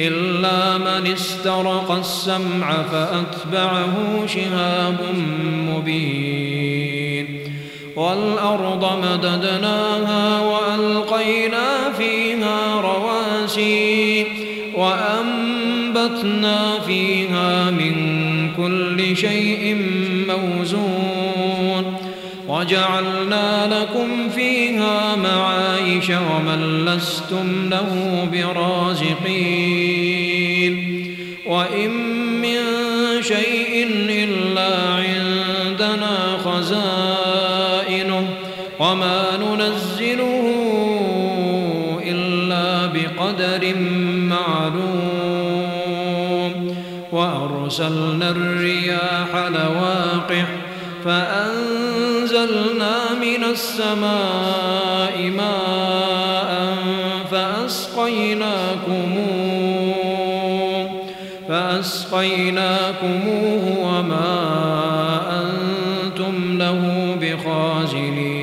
إلا من استرق السمع فأتبعه شهاب مبين. والأرض مددناها وألقينا فيها رواسي وأنبتنا فيها من كل شيء موزون. وجعلنا لكم فيها معايش ومن لستم له برازقين. وإن من شيء إلا عندنا خزائنه وما ننزله إلا بقدر معلوم. وأرسلنا الرياح لواقح فأنزلنا من السماء ماء فأسقيناكموه فأسقيناكموه وما أنتم له بخازنين.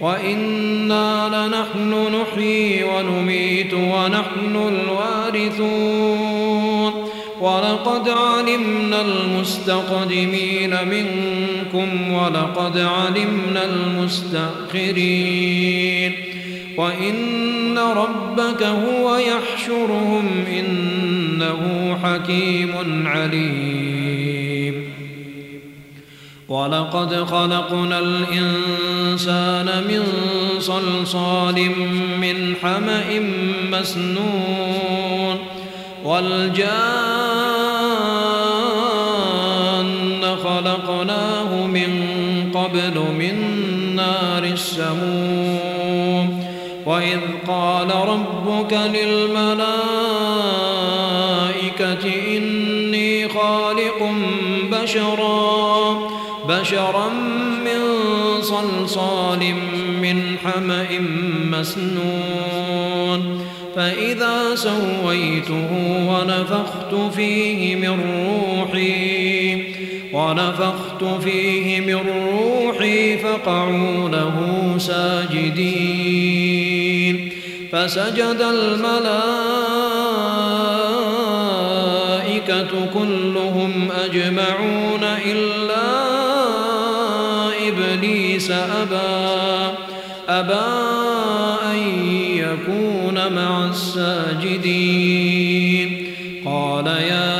وإنا لنحن نحيي ونميت ونحن الوارثون. ولقد علمنا المستقدمين منكم ولقد علمنا المستأخرين. وإن ربك هو يحشرهم إنه حكيم عليم. ولقد خلقنا الإنسان من صلصال من حمأ مسنون. والجان خلقناه من قبل من نار السموم. وإذ قال ربك للملائكة إني خالق بشرا بشرا من صلصال من حمأ مسنون. فإذا سويته ونفخت فيه من روحي ونفخت فيه من روحي فقعوا له ساجدين. فسجد الملائكة كلهم أجمعون إلا إبليس أبى أبى مع الساجدين. قال يا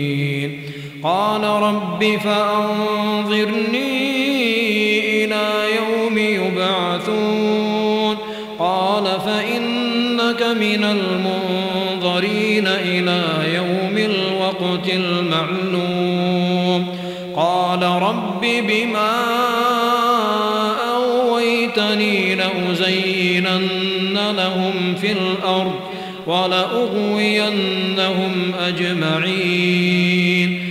قال رب فأنظرني إلى يوم يبعثون. قال فإنك من المنظرين إلى يوم الوقت المعلوم. قال رب بما أويتني لأزينن لهم في الأرض ولأغوينهم أجمعين.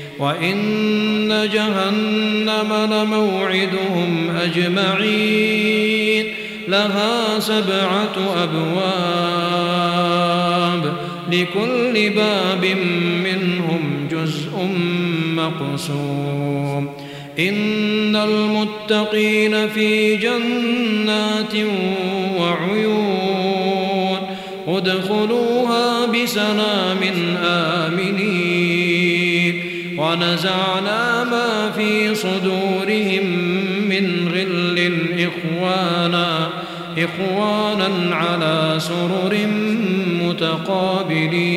وإن جهنم لموعدهم أجمعين. لها سبعة أبواب لكل باب منهم جزء مقسوم. إن المتقين في جنات وعيون أدخلوها بسلام آمنين. ونزعنا ما في صدورهم من غل إخوانا إخوانا على سرر متقابلين.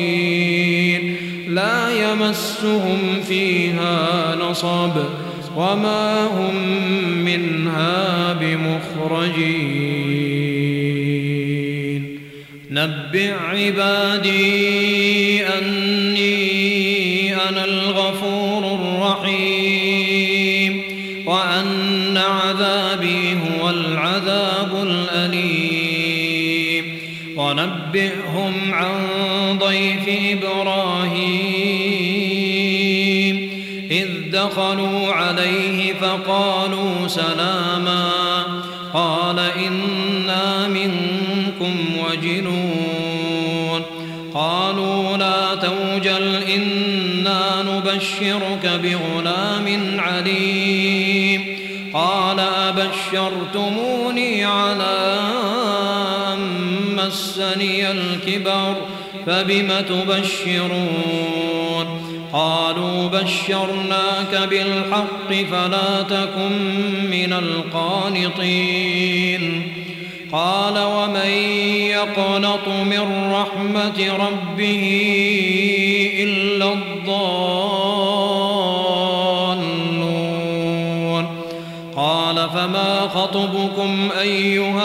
لا يمسهم فيها نصب وما هم منها بمخرجين. نبع عبادي أني ونبئهم عن ضيف إبراهيم. إذ دخلوا عليه فقالوا سلاما. قال إنا منكم وجنون. قالوا لا توجل إنا نبشرك بغلام عليم. قال أبشرتموني مسني الكبر فبم تبشرون؟ قالوا بشرناك بالحق فلا تكن من القانطين. قال ومن يقنط من رحمة ربه إلا الضالون؟ قال فما خطبكم أيها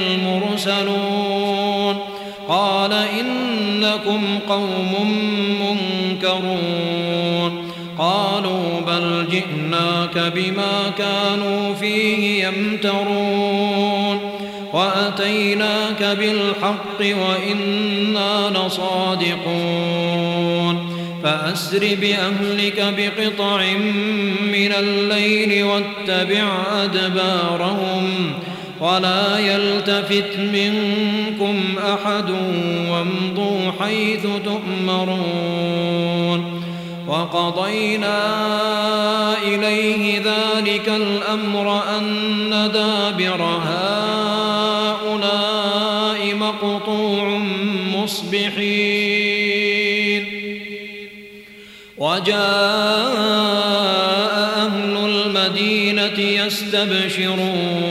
المرسلون قال إنكم قوم منكرون. قالوا بل جئناك بما كانوا فيه يمترون. وأتيناك بالحق وإنا لصادقون. فأسر بأهلك بقطع من الليل واتبع أدبارهم. ولا يلتفت منكم أحد وامضوا حيث تؤمرون وقضينا إليه ذلك الأمر أن دابر هؤلاء مقطوع مصبحين وجاء أهل المدينة يستبشرون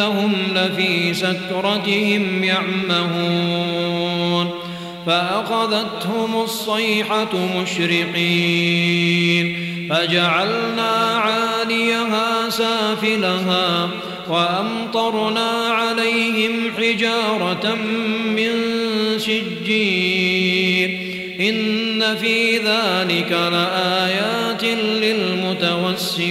إنهم لفي سكرتهم يعمهون فأخذتهم الصيحة مشرقين فجعلنا عاليها سافلها وأمطرنا عليهم حجارة من سجين إن في ذلك لآيات للمتوسمين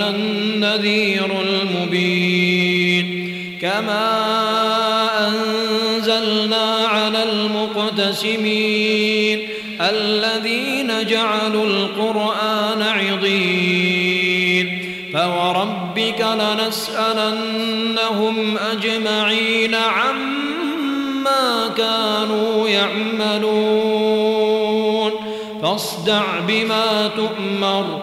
أنا النذير المبين. كما أنزلنا على المقتسمين الذين جعلوا القرآن عضين. فوربك لنسألنهم أجمعين عما كانوا يعملون. فاصدع بما تؤمر